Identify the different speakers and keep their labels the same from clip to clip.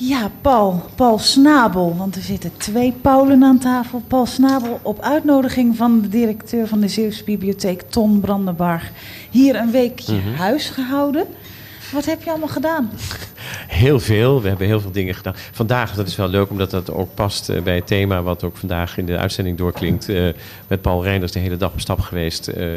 Speaker 1: Ja, Paul. Paul Snabel. Want er zitten twee Paulen aan tafel. Paul Snabel op uitnodiging van de directeur van de Zeeuwse Bibliotheek, Ton Brandenbarg, hier een weekje
Speaker 2: Mhm.
Speaker 1: huis gehouden. Wat heb je allemaal gedaan?
Speaker 2: Heel veel. We hebben heel veel dingen gedaan. Vandaag, dat is wel leuk, omdat dat ook past eh, bij het thema wat ook vandaag in de uitzending doorklinkt. eh, met Paul Reinders de hele dag op stap geweest eh,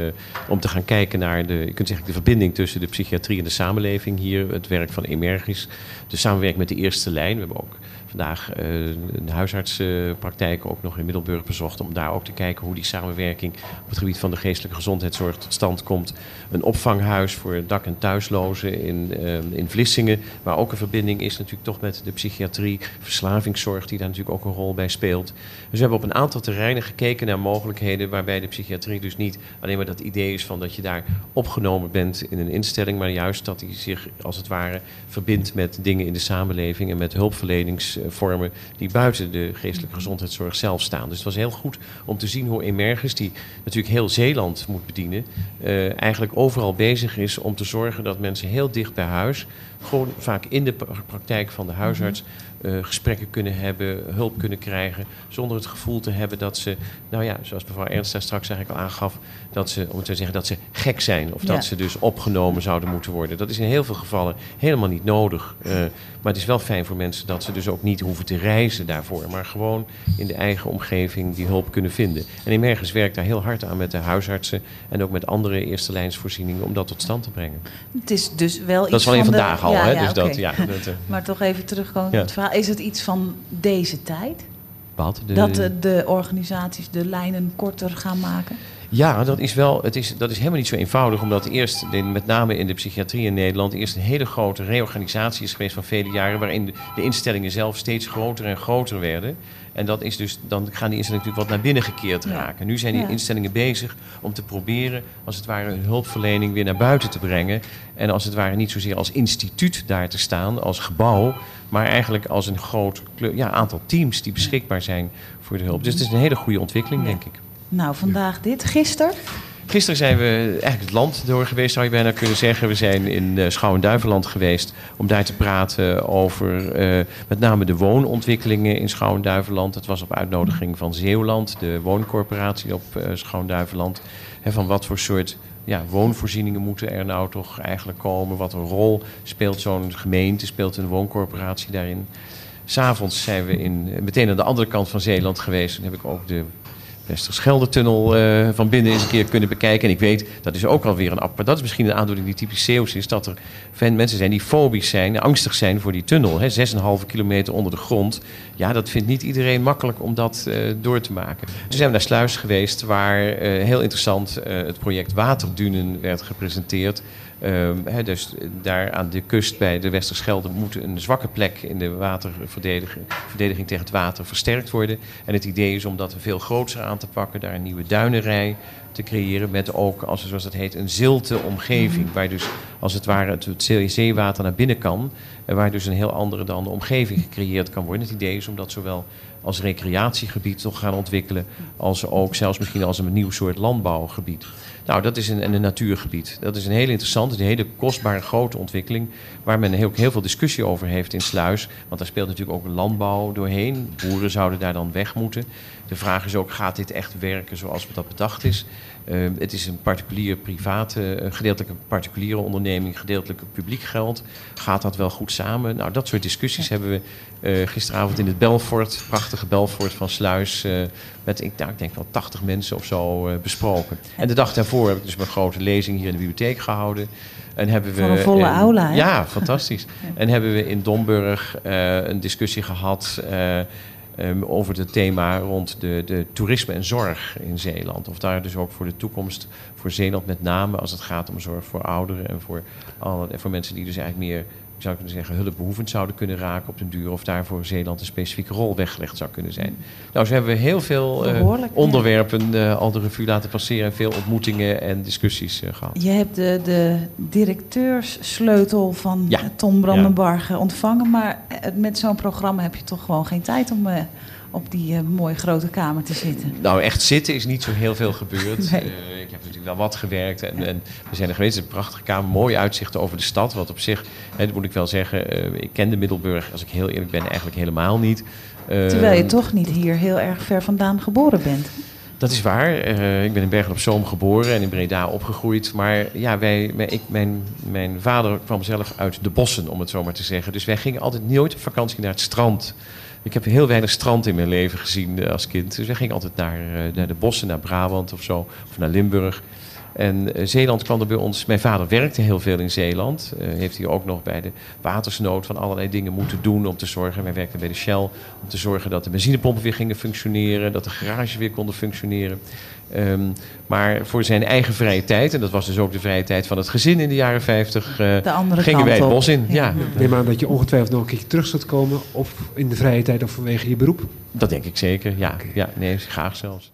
Speaker 2: om te gaan kijken naar de, je kunt zeggen, de verbinding tussen de psychiatrie en de samenleving hier. Het werk van Emergis, de samenwerking met de eerste lijn. We hebben ook vandaag eh, een huisartsenpraktijk ook nog in Middelburg bezocht om daar ook te kijken hoe die samenwerking op het gebied van de geestelijke gezondheidszorg tot stand komt. Een opvanghuis voor dak- en thuislozen in, eh, in Vlissingen, waar ook een verbinding is natuurlijk toch met de psychiatrie, verslavingszorg die daar natuurlijk ook een rol bij speelt. Dus we hebben op een aantal terreinen gekeken naar mogelijkheden waarbij de psychiatrie dus niet alleen maar dat idee is van dat je daar opgenomen bent in een instelling, maar juist dat die zich als het ware verbindt met dingen in de samenleving en met hulpverleningsvormen die buiten de geestelijke gezondheidszorg zelf staan. Dus het was heel goed om te zien hoe Emergis, die natuurlijk heel Zeeland moet bedienen, eh, eigenlijk overal bezig is om te zorgen dat mensen heel dicht bij huis, gewoon vaak in de pra- praktijk van de huisarts, eh, gesprekken kunnen hebben, hulp kunnen krijgen, zonder het gevoel te hebben dat ze, nou ja, zoals mevrouw Ernst daar straks eigenlijk al aangaf, dat ze, om het te zeggen, dat ze gek zijn of
Speaker 1: Ja.
Speaker 2: dat ze dus opgenomen zouden moeten worden. Dat is in heel veel gevallen helemaal niet nodig. Eh, maar het is wel fijn voor mensen dat ze dus ook niet hoeven te reizen daarvoor, maar gewoon in de eigen omgeving die hulp kunnen vinden. En Emergis werkt daar heel hard aan met de huisartsen en ook met andere eerste lijnsvoorzieningen om dat tot stand te brengen.
Speaker 1: Het is dus wel iets
Speaker 2: Dat is alleen
Speaker 1: van de-
Speaker 2: vandaag al,
Speaker 1: Ja,
Speaker 2: hè?
Speaker 1: ja,
Speaker 2: dus dat, ja, dat, eh,
Speaker 1: Maar toch even terugkomen op het verhaal. Is het iets van deze tijd?
Speaker 2: wat? De-
Speaker 1: Dat de, de organisaties de lijnen korter gaan maken?
Speaker 2: Ja, dat is wel. Het is, dat is helemaal niet zo eenvoudig, omdat eerst, met name in de psychiatrie in Nederland, eerst een hele grote reorganisatie is geweest van vele jaren, waarin de, de instellingen zelf steeds groter en groter werden. En dat is dus, dan gaan die instellingen natuurlijk wat naar binnen gekeerd
Speaker 1: Ja.
Speaker 2: raken. Nu zijn die
Speaker 1: Ja.
Speaker 2: instellingen bezig om te proberen, als het ware, hun hulpverlening weer naar buiten te brengen. En als het ware niet zozeer als instituut daar te staan, als gebouw, maar eigenlijk als een groot ja, aantal teams die beschikbaar zijn voor de hulp. Dus het is een hele goede ontwikkeling, denk ik.
Speaker 1: Nou, vandaag dit. Gisteren?
Speaker 2: Gisteren zijn we eigenlijk het land door geweest, zou je bijna kunnen zeggen. We zijn in uh, Schouwen-Duiveland geweest om daar te praten over uh, met name de woonontwikkelingen in Schouwen-Duiveland. Dat was op uitnodiging van Zeeuwland, de wooncorporatie op uh, Schouwen-Duiveland. He, van wat voor soort ja, woonvoorzieningen moeten er nou toch eigenlijk komen? Wat een rol speelt zo'n gemeente, speelt een wooncorporatie daarin? S'avonds zijn we in, meteen aan de andere kant van Zeeland geweest. Dan heb ik ook de Westerschelde-tunnel uh, van binnen eens een keer kunnen bekijken. En ik weet, dat is ook alweer een apart. Dat is misschien een aandoening die typisch Zeeuws is. Dat er mensen zijn die fobisch zijn, angstig zijn voor die tunnel. 6,5 kilometer onder de grond. Ja, dat vindt niet iedereen makkelijk om dat uh, door te maken. Toen zijn we naar Sluis geweest, waar uh, heel interessant het project Waterdunen werd gepresenteerd. He, dus daar aan de kust bij de Westerschelde moet een zwakke plek in de waterverdediging verdediging tegen het water versterkt worden. En het idee is om dat veel groter te pakken, daar een nieuwe duinenrij te creëren met ook, als, zoals dat heet, een zilte omgeving. Waar dus als het ware het, het zeewater naar binnen kan. En waar dus een heel andere dan de omgeving gecreëerd kan worden. Het idee is om dat zowel als recreatiegebied te gaan ontwikkelen, als ook zelfs misschien als een nieuw soort landbouwgebied. Nou, dat is een, een natuurgebied. Dat is een hele interessante, een hele kostbare grote ontwikkeling. Waar men heel, heel veel discussie over heeft in Sluis. Want daar speelt natuurlijk ook landbouw doorheen. Boeren zouden daar dan weg moeten. De vraag is ook, gaat dit echt werken zoals dat bedacht is? Uh, het is een particulier private, uh, gedeeltelijk een particuliere onderneming, gedeeltelijk publiek geld. Gaat dat wel goed samen? Nou, dat soort discussies hebben we uh, gisteravond in het Belfort, prachtige Belfort van Sluis, met ik, nou, ik denk wel 80 mensen of zo besproken. En de dag daarvoor heb ik dus mijn grote lezing hier in de bibliotheek gehouden. En hebben we,
Speaker 1: Van een volle aula, hè?
Speaker 2: Ja, fantastisch. ja. En hebben we in Domburg een discussie gehad Um, over het thema rond de, de, toerisme en zorg in Zeeland. Of daar dus ook voor de toekomst, voor Zeeland met name, als het gaat om zorg voor ouderen en voor, alle, en voor mensen die dus eigenlijk meer, zou kunnen zeggen, hulpbehoevend zouden kunnen raken op den duur. Of daar voor Zeeland een specifieke rol weggelegd zou kunnen zijn. Nou, zo hebben we heel veel uh, onderwerpen uh, al de revue laten passeren en veel ontmoetingen en discussies uh, gehad.
Speaker 1: Je hebt de, de directeurssleutel van ja. Tom Brandenbarg ontvangen, maar met zo'n programma heb je toch gewoon geen tijd om op die uh, mooie grote kamer te zitten?
Speaker 2: Nou, echt zitten is niet zo heel veel gebeurd.
Speaker 1: Nee.
Speaker 2: Uh, ik heb natuurlijk wel wat gewerkt en, en we zijn er geweest. Het is een prachtige kamer, mooi uitzicht over de stad. Wat op zich, hè, dat moet ik wel zeggen, uh, ik ken de Middelburg, als ik heel eerlijk ben, eigenlijk helemaal niet.
Speaker 1: Terwijl je toch niet hier heel erg ver vandaan geboren bent.
Speaker 2: Dat is waar. Uh, ik ben in Bergen op Zoom geboren en in Breda opgegroeid. Maar ja, wij, wij, ik, mijn, mijn vader kwam zelf uit de bossen, om het zo maar te zeggen. Dus wij gingen altijd nooit op vakantie naar het strand. Ik heb heel weinig strand in mijn leven gezien uh, als kind. Dus wij gingen altijd naar, uh, naar de bossen, naar Brabant of zo, of naar Limburg. En uh, Zeeland kwam er bij ons. Mijn vader werkte heel veel in Zeeland. Uh, heeft hij ook nog bij de watersnood van allerlei dingen moeten doen om te zorgen. Wij werkten bij de Shell om te zorgen dat de benzinepompen weer gingen functioneren, dat de garages weer konden functioneren. Um, maar voor zijn eigen vrije tijd, en dat was dus ook de vrije tijd van het gezin in de jaren 50, uh, gingen wij het bos in. Ja.
Speaker 3: Ja. Neem aan dat je ongetwijfeld nog een keer terug zult komen, of in de vrije tijd of vanwege je beroep.
Speaker 2: Dat denk ik zeker, ja. Okay. ja nee, graag zelfs.